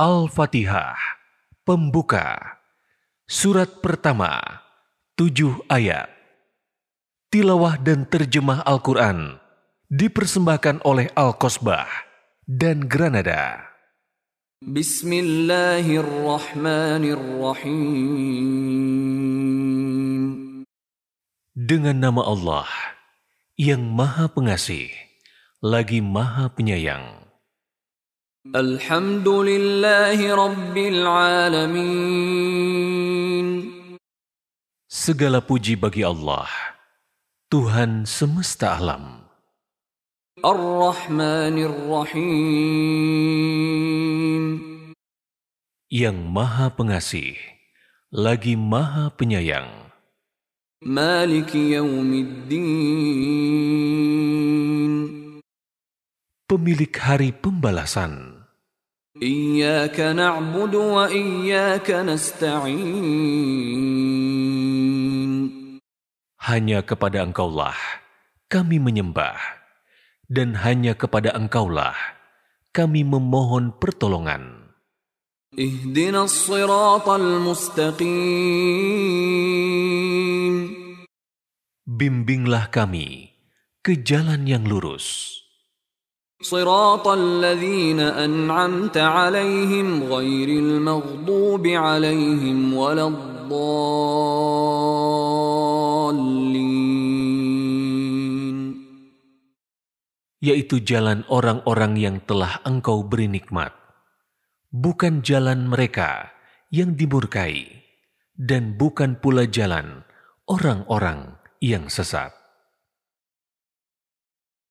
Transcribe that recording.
Al-Fatihah, pembuka, surat pertama, tujuh ayat. Tilawah dan terjemah Al-Quran dipersembahkan oleh Al-Kosbah dan Granada. Bismillahirrahmanirrahim. Dengan nama Allah yang Maha Pengasih, lagi Maha Penyayang. Alhamdulillahi Rabbil Alamin. Segala puji bagi Allah, Tuhan semesta alam. Ar-Rahmanir Rahim. Yang Maha Pengasih, lagi Maha Penyayang. Maliki. Pemilik hari pembalasan. Iyyaka na'budu wa iyyaka nasta'in. Hanya kepada Engkaulah kami menyembah dan hanya kepada Engkaulah kami memohon pertolongan. Ihdinas siratal mustaqim. Bimbinglah kami ke jalan yang lurus. صراط الذين أنعمت عليهم غير المغضوب عليهم ولا الضالين yaitu jalan orang-orang yang telah engkau beri nikmat, bukan jalan mereka yang dimurkai, dan bukan pula jalan orang-orang yang sesat.